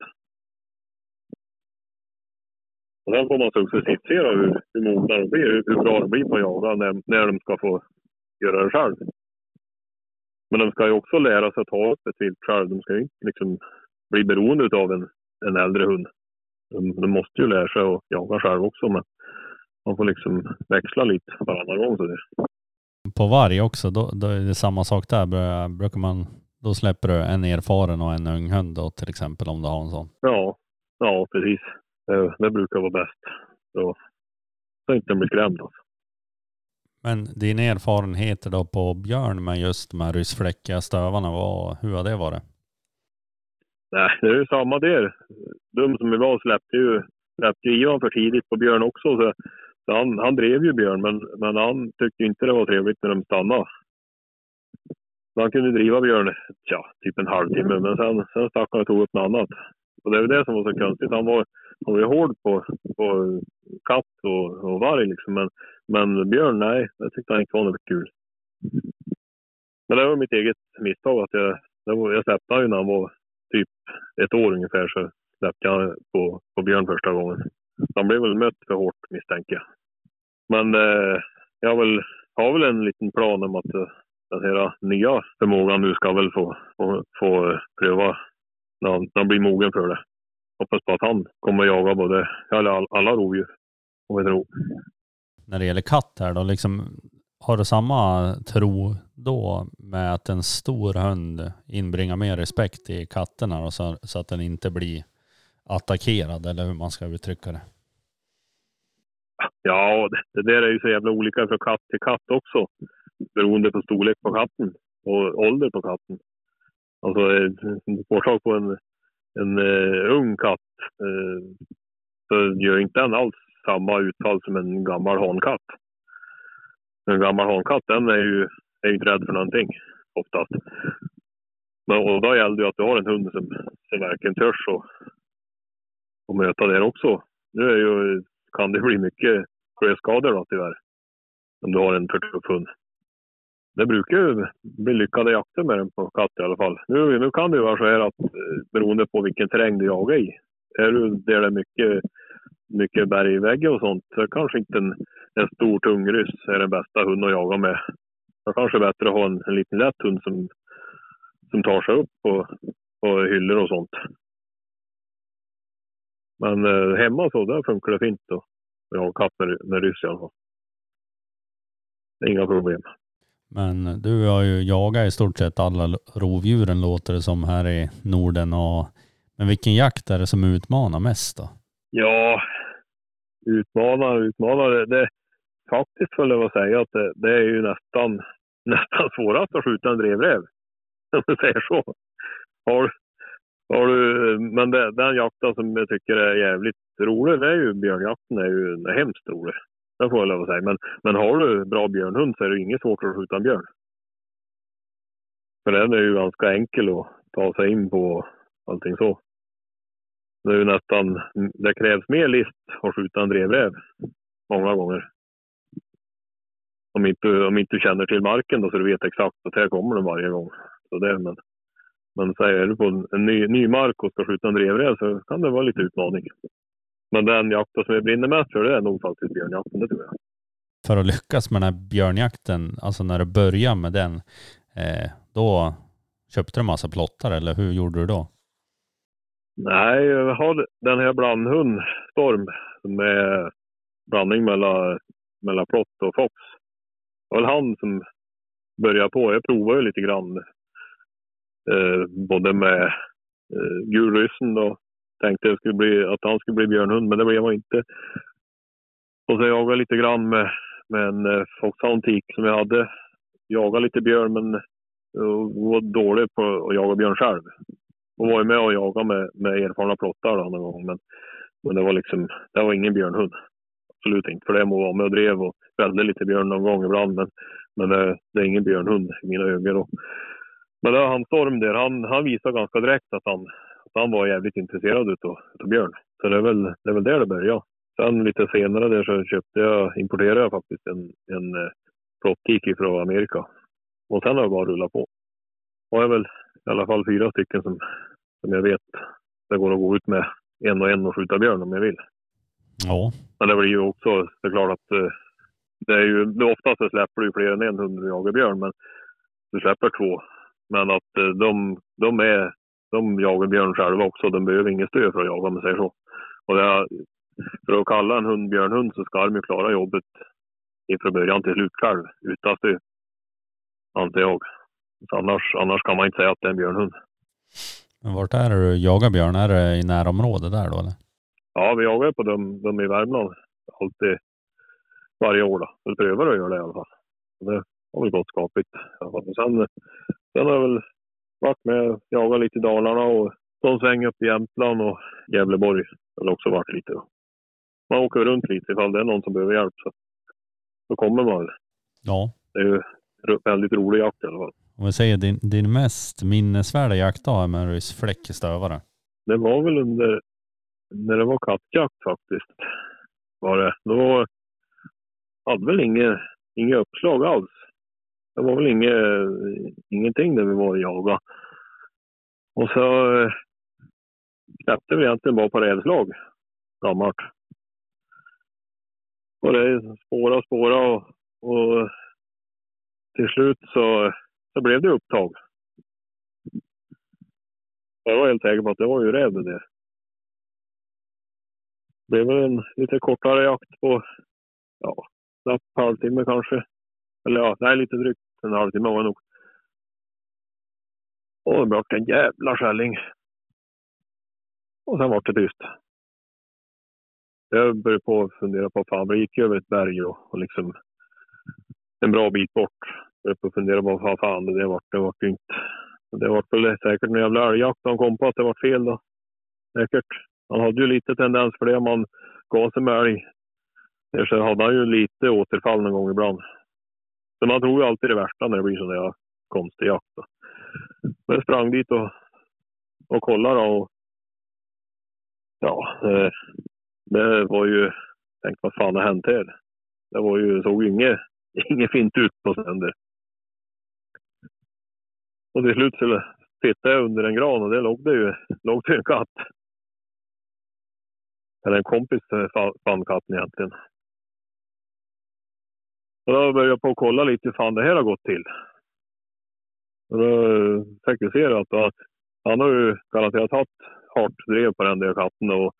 Och sen får man successivt se hur, hur mogna de blir, hur, hur bra de blir på att jaga när, när de ska få göra det själv. Men de ska ju också lära sig att ta upp ett vilt själv. De ska ju inte liksom bli beroende av en, en äldre hund. De, de, måste ju lära sig att jaga själv också, men man får liksom växla lite varannan gång. Så det. På varg också, då, då är det samma sak där. Brukar man, då släpper du en erfaren och en ung hund då, till exempel om du har en sån? Ja, ja precis. Det, det brukar vara bäst. Så, så inte blir skrämd alltså. Men dina erfarenheter då på björn med just de här ryssfläckiga stövarna, vad, hur har det varit? Nej, det är ju samma där. De som vi var släppte ju, släppte Ivan för tidigt på björn också. Så, så han, han drev ju björn, men, men han tyckte inte det var trevligt när de stannade. Han kunde driva björn, tja, typ en halvtimme, men sen, sen stack han och tog upp något annat. Och det är det som var så konstigt. Han var, han var ju hård på, på katt och, och varg liksom. Men, men björn, nej, det tyckte han inte var något kul. Men det var mitt eget misstag att jag, jag släppte honom ju när han var typ ett år ungefär så släppte jag på, på björn första gången. Han blev väl mött för hårt misstänker jag. Men eh, jag har väl, har väl en liten plan om att eh, den här nya förmågan nu ska väl få, få, få pröva när han, när han blir mogen för det. Hoppas på att han kommer jaga både, alla, alla rovdjur. Om vi tror. När det gäller katt här då, liksom, har du samma tro då med att en stor hund inbringar mer respekt i katterna då, så, så att den inte blir attackerad eller hur man ska uttrycka det? Ja, det där är ju så jävla olika från katt till katt också. Beroende på storlek på katten och ålder på katten. Alltså, du får tag på en, en uh, ung katt uh, så gör inte den alls samma utfall som en gammal hankatt. En gammal hankatt den är ju, är ju inte rädd för någonting oftast. Men, och då gäller det att du har en hund som, som verkligen törs och, och möta det också. Nu är ju, kan det bli mycket klöskador då tyvärr. Om du har en för tuff hund det brukar ju bli lyckade jakter med den på katt i alla fall. Nu, nu kan det ju vara så här att eh, beroende på vilken terräng du jagar i. Är du där det är mycket, mycket bergväggar och sånt så kanske inte en, en stor tung ryss är den bästa hunden att jaga med. Det kanske är bättre att ha en, en liten lätt hund som, som tar sig upp på, på hyllor och sånt. Men eh, hemma så, där funkar det fint att jaga katt med, med ryss i alla fall. Inga problem. Men du har ju jagat i stort sett alla rovdjuren låter det som här i Norden. Och, men vilken jakt är det som utmanar mest då? Ja, utmanar utmanar. Det, det, faktiskt skulle jag säga att det, det, är ju nästan, nästan svårast att skjuta en drevräv. Om man säger så. Har, har du, men det, den jakten som jag tycker är jävligt rolig, det är ju björnjakten. är ju är hemskt rolig. Det får jag lov att säga. Men, men har du bra björnhund så är det inget svårt att skjuta en björn. För den är ju ganska enkel att ta sig in på allting så. Det är ju nästan, det krävs mer list att skjuta en drevräv. Många gånger. Om inte, om inte du känner till marken då så du vet exakt att här kommer den varje gång. Så det, men, men så är du på en ny, ny mark och ska skjuta en drevräv så kan det vara lite utmaning. Men den jakten som jag brinner mest för det är nog faktiskt björnjakten, det tror jag. För att lyckas med den här björnjakten, alltså när du börjar med den, eh, då Köpte du massa plottar eller hur gjorde du då? Nej, jag har den här blandhund, Storm, som är blandning mellan, mellan plott och fox. Det var väl han som började på. Jag provade ju lite grann. Eh, både med eh, gulryssen då. Tänkte jag skulle bli, att han skulle bli björnhund, men det blev han inte. Och så jagade jag lite grann med, med en eh, foxhound tik som jag hade. Jagade lite björn, men eh, jag var dålig på att jaga björn själv. Och var ju med och jagade med, med erfarna plottar då någon gång. Men, men det var liksom, det var ingen björnhund. Absolut inte. För det må vara med och drev och fällde lite björn någon gång ibland. Men, men det, det är ingen björnhund i mina ögon. Då. Men det han Storm där, han, han visade ganska direkt att han, att han var jävligt intresserad utav, utav björn. Så det är, väl, det är väl där det började. Sen lite senare där så köpte jag, importerade jag faktiskt en, en eh, plottik från Amerika. Och sen har jag bara rullat på. Och jag väl i alla fall fyra stycken som, som jag vet det går att gå ut med en och en och skjuta björn om jag vill. Ja. Men det blir ju också, det är klart att eh, det är ju, det oftast så släpper du fler än en hund när du jagar björn, men du släpper två. Men att eh, de, de är, de jagar björn själva också, de behöver inget stöd för att jaga om man säger så. Och det är, för att kalla en hund björnhund så ska de ju klara jobbet från början till slut själv, utan stöd. Anser jag. Så annars, annars kan man inte säga att det är en björnhund. Men vart är det du jagar björn? Är det i närområdet där då eller? Ja, vi jagar på dem, dem i Värmland alltid varje år. Då. Eller prövar att göra det i alla fall. Det har väl gått skapligt. sen, sen har jag väl varit med och jagat lite i Dalarna och någon sväng upp i Jämtland och Gävleborg. Det har också varit lite. Då. Man åker runt lite ifall det är någon som behöver hjälp. Så, så kommer man. Ja. Det är ju väldigt rolig jakt i alla fall. Om vi säger din, din mest minnesvärda jaktdag med en ryssfläck i. Det var väl under när det var kattjakt faktiskt. Var det. Då hade väl inget, inget uppslag alls. Det var väl inget, ingenting där vi var och jagade. Och så eh, släppte vi egentligen bara på redslag, Gammalt. Och det spåra och spåra och, och till slut så, så blev det upptag. Jag var helt säker på att det var ju räv det där. Det blev väl en lite kortare jakt på, ja, knappt halvtimme kanske. Eller ja, nej, lite drygt en halvtimme var det nog. Och det blev en jävla skälling. Och sen var det tyst. Jag började på att fundera på, fan, vi gick ju över ett berg och, och liksom en bra bit bort. Jag på att fundera på vad fan det var. vart. Det vart inte. Det vart väl säkert en jävla älgjakt han kom på att det vart fel då. Säkert. Han hade ju lite tendens för det om man gav sig med älg. Sen så hade han ju lite återfall någon gång ibland. Så man tror ju alltid det värsta när det blir sån där konstig jakt. Då. Men jag sprang dit och, och kollade då och ja, det, det var ju, tänkte vad fan har hänt här? Det var ju, såg ju inget, inget fint ut på sänder. Och till slut så tittade jag under en gran och där låg det ju, låg det en katt. Eller en kompis eh, till fann katten egentligen. Och då började jag på att kolla lite hur fan det här har gått till. Och då eh, fick vi se att han har ju garanterat haft hårt drev på den där katten och,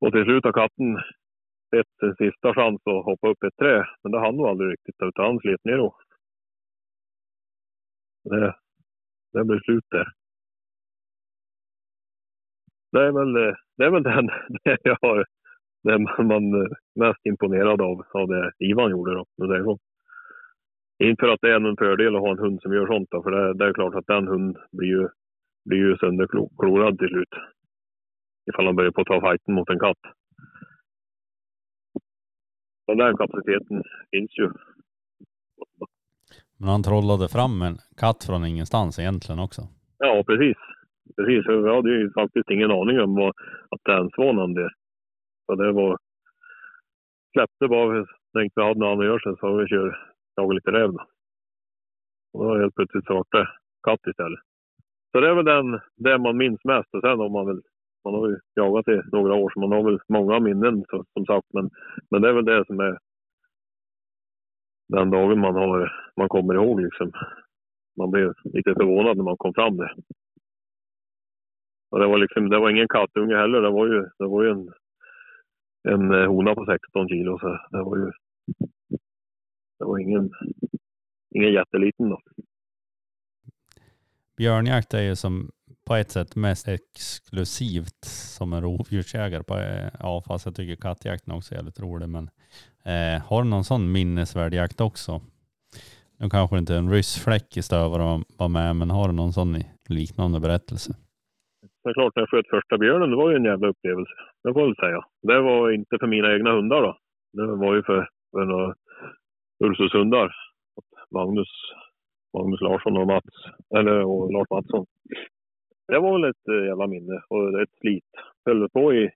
och till slut har katten sett sin sista chans att hoppa upp i ett träd. Men det hann nog aldrig riktigt utan han slet ner då. Det, det blev slut där. Det är väl, det är väl den det jag har, det man, man eh, mest imponerad av, av det Ivan gjorde då. om säger så. Inte för att det är någon fördel att ha en hund som gör sånt då, för det, det är klart att den hunden blir ju, blir ju sönderklorad till slut. Ifall han börjar på att ta fighten mot en katt. Så den kapaciteten finns ju. Men han trollade fram en katt från ingenstans egentligen också. Ja, precis. Precis. Jag hade ju faktiskt ingen aning om vad, att det ens var någon där. Så det var... Släppte bara. Tänkte vi hade något annat att göra sen så vi kör jaga lite räv då. Och då helt plötsligt så vart det katt istället. Så det är väl den, det man minns mest. Och sen har man väl... Man har ju jagat i några år så man har väl många minnen så, som sagt. Men, men det är väl det som är den dagen man, har, man kommer ihåg liksom. man blev lite förvånad när man kom fram det. Och det var liksom, det var ingen kattunge heller. Det var ju, det var ju en, en eh, hona på 16 kilo. Så det var ju, det var ingen, ingen jätteliten då. Björnjakt är ju som på ett sätt mest exklusivt som en rovdjursjägare. På, eh, ja, fast jag tycker kattjakten också är jävligt rolig. Men eh, har du någon sån minnesvärd jakt också? Nu kanske inte en ryssfläck i stövare var med, men har du någon sån liknande berättelse? Det är klart, när jag sköt första björnen, det var ju en jävla upplevelse. Det får jag väl säga. Det var inte för mina egna hundar då. Det var ju för, för några Ursushundar. Magnus, Magnus Larsson och Mats, eller och Lars Mattsson. Det var väl ett eh, jävla minne och ett slit. Höll på i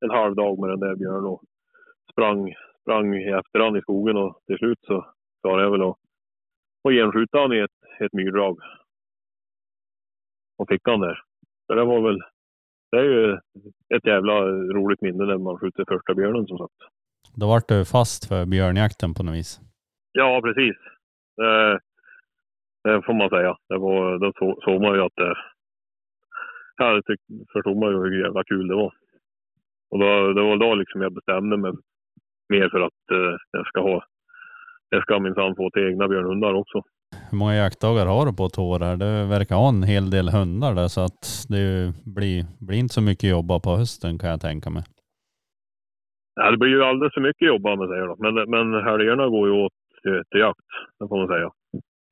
en halv dag med den där björnen och sprang, sprang i efterhand i skogen och till slut så klarade jag väl att, att genskjuta honom i ett, ett myrdrag. Och fick han där. Så det var väl, det är ju ett jävla roligt minne när man skjuter första björnen som sagt. Då vart du fast för björnjakten på något vis? Ja, precis. Det, det får man säga. Det var, då så, såg man ju att det, det förstod man ju hur jävla kul det var. Och då, det var då liksom jag bestämde mig mer för att eh, jag ska ha, jag ska minsann få till egna björnhundar också. Hur många jaktdagar har du på ett år? Här? Det verkar ha en hel del hundar där så att det blir, blir inte så mycket jobba på hösten kan jag tänka mig. Ja, det blir ju alldeles för mycket jobb om man säger då. Men, men helgerna går ju åt till, jakt, det får man säga.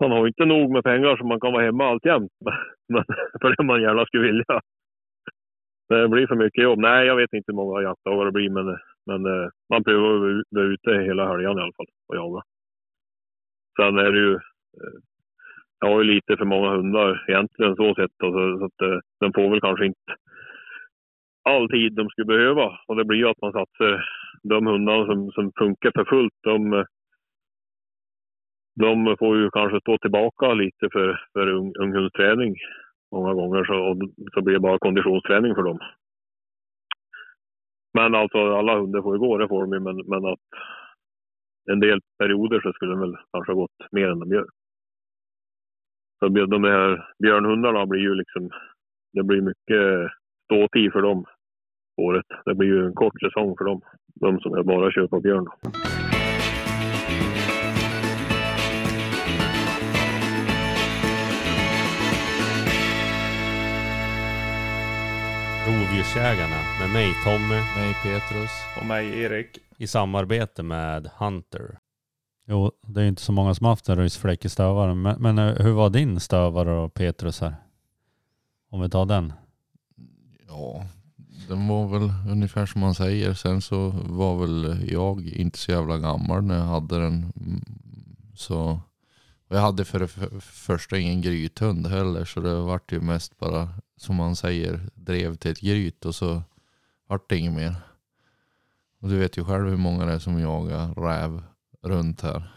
Man har inte nog med pengar så man kan vara hemma alltjämt. Men, för det man gärna skulle vilja. Det blir för mycket jobb. Nej, jag vet inte hur många jaktdagar det blir, men, men eh, man prövar att vara ute hela helgen i alla fall och jaga. Sen är det ju... Eh, jag har ju lite för många hundar egentligen så sett. Alltså, så att, eh, den får väl kanske inte all tid de skulle behöva. Och det blir ju att man satsar de hundarna som, som funkar för fullt. De, de får ju kanske stå tillbaka lite för, för ung, unghundsträning många gånger. Så, så blir det bara konditionsträning för dem. Men alltså alla hundar får ju gå, det får de ju. Men, men att en del perioder så skulle de väl kanske ha gått mer än de gör. Så de här björnhundarna blir ju liksom, det blir mycket ståtid för dem året. Det blir ju en kort säsong för dem. De som är bara kör på björn. Rovdjursjägarna med mig Tommy. Mig Petrus. Och mig Erik. I samarbete med Hunter. Jo, det är inte så många som haft en ryssfläck i stövaren. Men, men eh, hur var din stövare och Petrus här? Om vi tar den. Ja, den var väl ungefär som man säger. Sen så var väl jag inte så jävla gammal när jag hade den. Så och jag hade för det första ingen grythund heller. Så det vart ju mest bara som man säger drev till ett gryt och så vart det inget mer. Och du vet ju själv hur många det är som jagar räv runt här.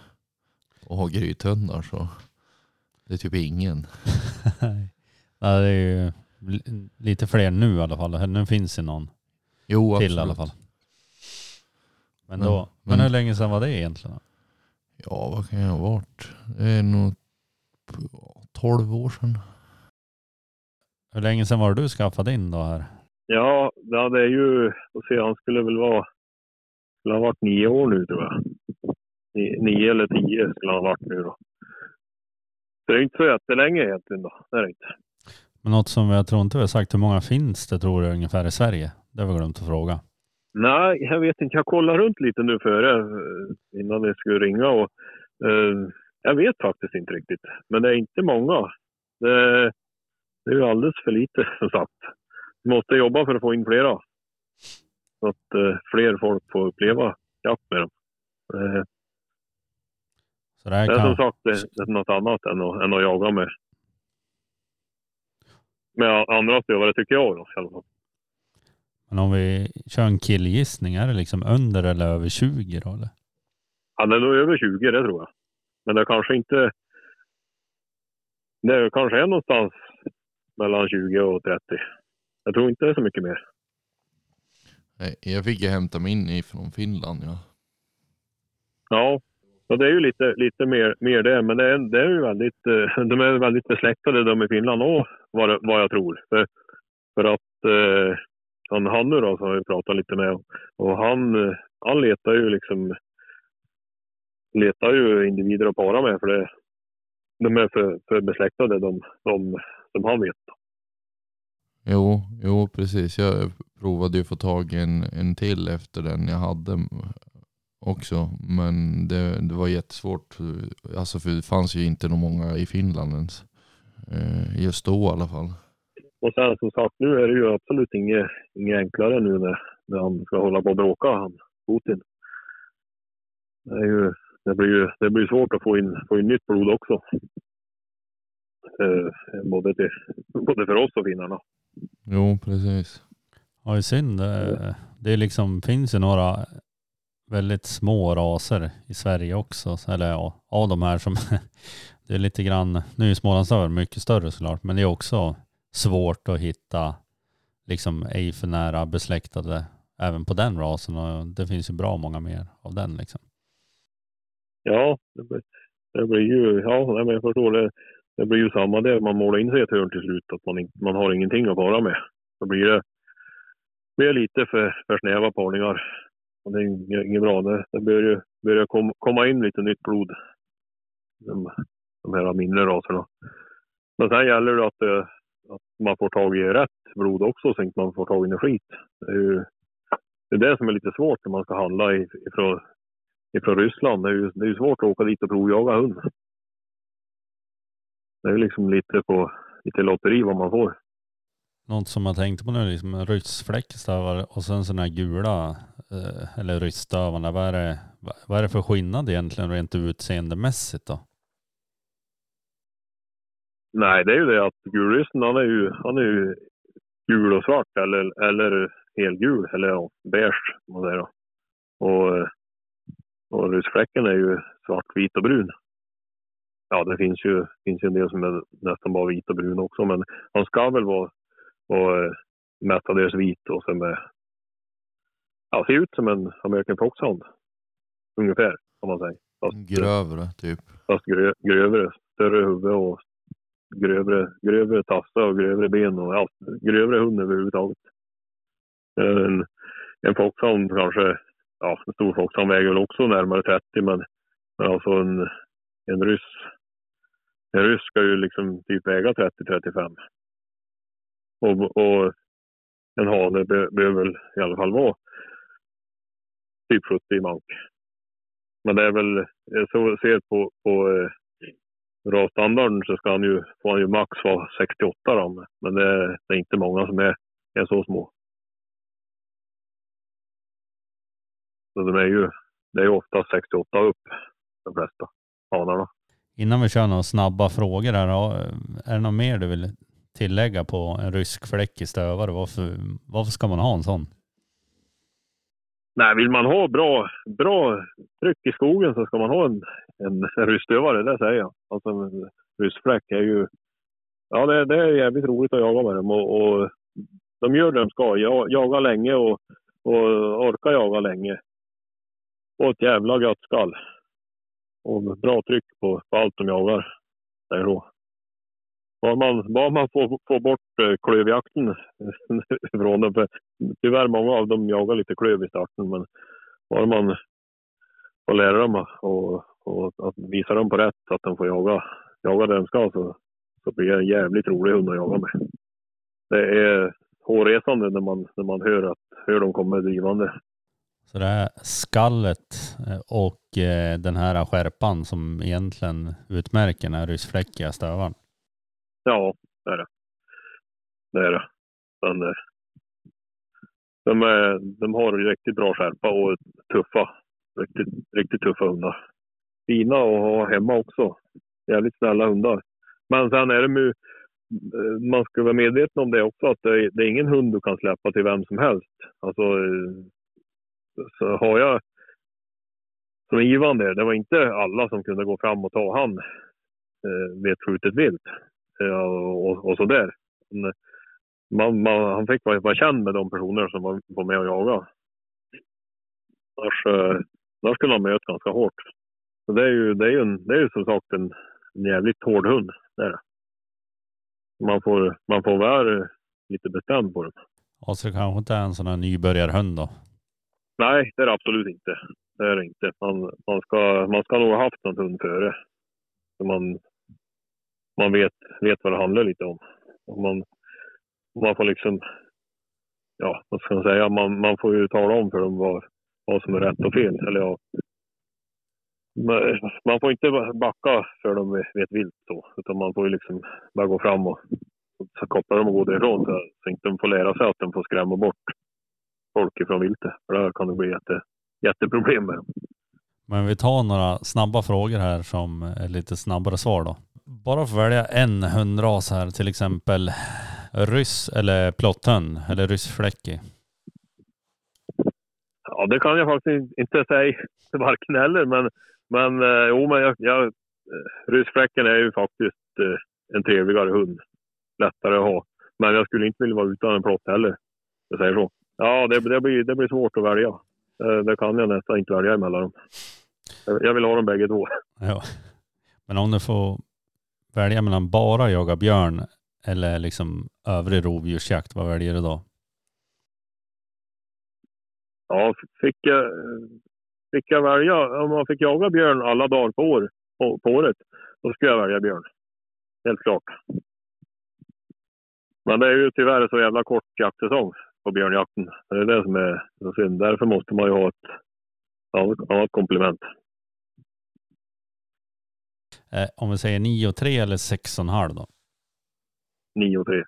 Och har grythundar så det är typ ingen. ja, det är ju lite fler nu i alla fall. Nu finns det någon jo, till i alla fall. Men, då, men, men hur länge sedan var det egentligen? Ja, vad kan jag ha varit? Det är nog 12 år sedan. Hur länge sedan var det du skaffade in då här? Ja, det är ju, och se, han skulle väl vara, skulle ha varit nio år nu tror jag. Nio eller tio skulle han ha varit nu då. Så det är inte så jättelänge egentligen då. Det är det inte. Men något som jag tror inte vi har sagt, hur många finns det tror du ungefär i Sverige? Det har vi glömt att fråga. Nej, jag vet inte. Jag kollade runt lite nu före, eh, innan ni skulle ringa. Och, eh, jag vet faktiskt inte riktigt. Men det är inte många. Det, det är ju alldeles för lite som sagt. Vi måste jobba för att få in flera. Så att eh, fler folk får uppleva jakt med dem. Eh, så det, det är som sagt det, det är något annat än att, än att jaga med, med andra stövare tycker jag då, i alla fall. Men om vi kör en killgissning, är det liksom under eller över 20 då eller? Ja, det är nog över 20 det tror jag. Men det är kanske inte... Det kanske är någonstans mellan 20 och 30. Jag tror inte det är så mycket mer. Jag fick ju hämta min ifrån Finland ja. Ja, Ja, det är ju lite, lite mer, mer det, men det är, det är ju väldigt, eh, de är väldigt besläktade de i Finland också, vad, vad jag tror. För, för att eh, han, Hannu då, som jag pratat lite med, och han, han letar ju liksom letar ju individer att para med för det, de är för, för besläktade de, de som han vet. Jo, jo precis. Jag provade ju få tag i en, en till efter den jag hade också. Men det, det var jättesvårt. Alltså för det fanns ju inte någon många i Finland ens. Eh, just då i alla fall. Och sen som sagt, nu är det ju absolut inget, inget enklare nu när, när han ska hålla på och bråka, han Putin. Det, är ju, det, blir ju det blir svårt att få in, få in nytt blod också. Eh, både, till, både för oss och finnarna. Jo, precis. Ja, det är synd. Det, det liksom, finns ju några väldigt små raser i Sverige också. Eller ja, av de här som, det är lite grann, nu är Smålandsöver mycket större såklart, men det är också svårt att hitta liksom ej för nära besläktade även på den rasen och det finns ju bra många mer av den liksom. Ja, det blir, det blir ju, ja men jag förstår det. Det blir ju samma där, man målar in sig i ett hörn till slut, att man, man har ingenting att vara med. Då blir det, blir lite för, för snäva parningar. Och det är inget, bra. Det, det börjar, börjar kom, komma in lite nytt blod. De, de här mindre raserna. Men sen gäller det att, eh, att man får tag i rätt blod också så att man får tag i något skit. Det är ju det, är det som är lite svårt när man ska handla ifrån, ifrån Ryssland. Det är, ju, det är ju svårt att åka dit och provjaga hund. Det är liksom lite på lite lotteri vad man får. Något som man tänkte på nu, liksom ryssfläckstövare och sen sådana här gula, eh, eller ryssstavarna. Vad är, det, vad är det för skillnad egentligen rent utseendemässigt då? Nej, det är ju det att gulryssen han är ju, han är ju gul och svart eller, eller helgul eller ja, beige. Man säger då. Och, och ryssfläcken är ju svart, vit och brun. Ja, det finns ju, finns ju en del som är nästan bara vit och brun också, men han ska väl vara, vara mestadels vit och sen med, ja, ser ut som en American Foxhound. Ungefär, kan man säga. Fast, grövre, typ. Fast grö, grövre, större huvud och grövre, grövre tassar och grövre ben och allt. Grövre hund överhuvudtaget. Eh, en, en foxhound kanske, ja en stor foxhound väger väl också närmare 30 men, men alltså en, en ryss, en ryss ska ju liksom typ väga 30-35. Och, och en hane behöver väl i alla fall vara typ 70 i mank. Men det är väl, så ser på, på eh, eh, rasstandarden så ska han ju, får han ju max vara 68 då, men det är, det är inte många som är, är så små. Så de är ju, det är ofta 68 upp, de flesta hanarna. Innan vi kör några snabba frågor här, är det något mer du vill tillägga på en rysk fläck i stövare? Varför, varför ska man ha en sån? Nej, vill man ha bra, bra tryck i skogen så ska man ha en, en, ryssdövare, det säger jag. Alltså en ryssfläck är ju... Ja, det, det är jävligt roligt att jaga med dem och, och de gör det de ska. Jaga länge och, och orka jaga länge. Och ett jävla gött skall. Och bra tryck på, på allt de jagar. Det är då. Bara man, bara man får, får bort eh, klövjakten från dem. För tyvärr många av dem jagar lite klöv i starten. Men bara man får lära dem och, och att visa dem på rätt att de får jaga, jaga det de ska så, så blir det en jävligt rolig hund att jaga med. Det är hårresande när man, när man hör, att, hör dem komma drivande. Så det är skallet eh, och eh, den här skärpan som egentligen utmärker den här ryssfläckiga stövaren? Ja, det är det. Det är det. Men, eh, de, är, de har riktigt bra skärpa och tuffa. Riktigt, riktigt tuffa hundar. Fina att ha hemma också. Jävligt snälla hundar. Men sen är det ju, eh, man ska vara medveten om det också, att det är, det är ingen hund du kan släppa till vem som helst. Alltså, eh, så har jag som Ivan där, det var inte alla som kunde gå fram och ta han eh, vid ett skjutet vilt eh, och, och sådär. Man, man, han fick vara, vara känd med de personer som var, var med och jagade. Annars, eh, annars skulle han möta ganska hårt. Så det är ju, det är ju, en, det är ju som sagt en, en jävligt hård hund. Det är det. Man får, man får vara lite bestämd på den. Och så kanske inte är en sån här nybörjarhund då. Nej, det är det absolut inte. Det är det inte. Man, man, ska, man ska nog ha haft någon hund före. Så man, man vet, vet vad det handlar lite om. Och man, man får liksom, ja, vad ska man säga, man, man får ju tala om för dem vad, vad som är rätt och fel. Eller ja, man får inte backa för dem vid ett vilt så, utan man får ju liksom bara gå fram och så koppla dem och gå därifrån så, så inte de får lära sig att de får skrämma bort folk ifrån viltet. För där kan det bli jätte, jätteproblem med dem. Men vi tar några snabba frågor här som är lite snabbare svar då. Bara få välja en hundras här, till exempel ryss eller plotthund eller ryssfläckig. Ja, det kan jag faktiskt inte säga varken eller, men, men eh, jo, men jag, jag, eh, ryssfläcken är ju faktiskt eh, en trevligare hund. Lättare att ha. Men jag skulle inte vilja vara utan en plott heller. Jag säger så. Ja, det, det, blir, det blir svårt att välja. Det, det kan jag nästan inte välja emellan dem. Jag jag vill ha dem bägge två. Ja. Men om du får välja mellan bara jaga björn eller liksom övrig rovdjursjakt, vad väljer du då? Ja, fick jag, fick jag välja, om man fick jaga björn alla dagar på, år, på, på året, då skulle jag välja björn. Helt klart. Men det är ju tyvärr så jävla kort jaktsäsong på björnjakten. Det är det som är så synd. Därför måste man ju ha ett annat, annat komplement. Eh, om vi säger 9 och 3 eller 6,5 då? 9 och 3.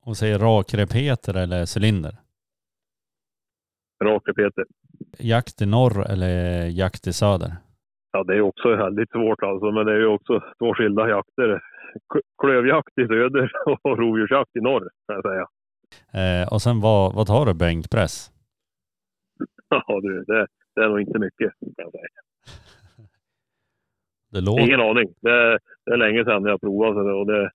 Om vi säger rakrepeter eller cylinder? Rake Peter. Jakt i norr eller jakt i söder? Ja, det är också väldigt svårt alltså, men det är ju också två skilda jakter. Klövjakt i söder och rovdjursjakt i norr, kan jag säga. Eh, och sen vad, vad tar du bänkpress? Ja, du, det, det är nog inte mycket, kan jag säga. Det låter, Ingen aning. Det, det är länge sedan jag provade så det- och det,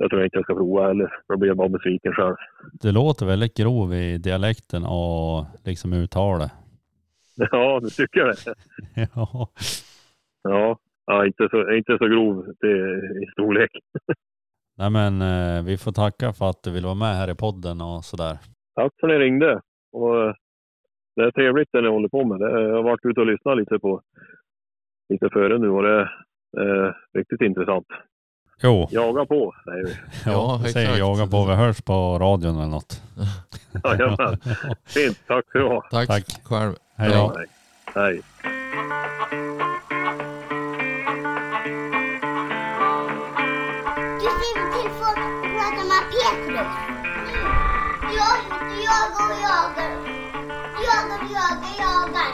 det tror jag inte jag ska prova heller. Då blir jag bara besviken själv. det låter väldigt grov i dialekten och liksom uttalet. Ja, du tycker det? ja. Ja, ja inte, så, inte så grov i storlek. Nej men eh, vi får tacka för att du vill vara med här i podden och sådär. Tack för att ni ringde. Och, eh, det är trevligt det ni håller på med. Det, jag har varit ute och lyssnat lite på lite före nu och det är riktigt intressant. Jo, Jaga på, säger vi. ja, Ja, säger jaga på. Vi hörs på radion eller något. Jajamän. Fint, tack ska du ha. Tack, Tack. själv. Hej då. Hej. Hej. Du skriver till folk och pratar med Petrus. Jag är ute och jagar och jagar. Jagar och jagar,